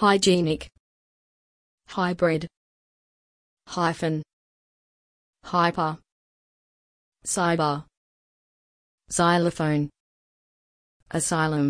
hygienic, hybrid, hyphen, hyper, cyber, xylophone, asylum.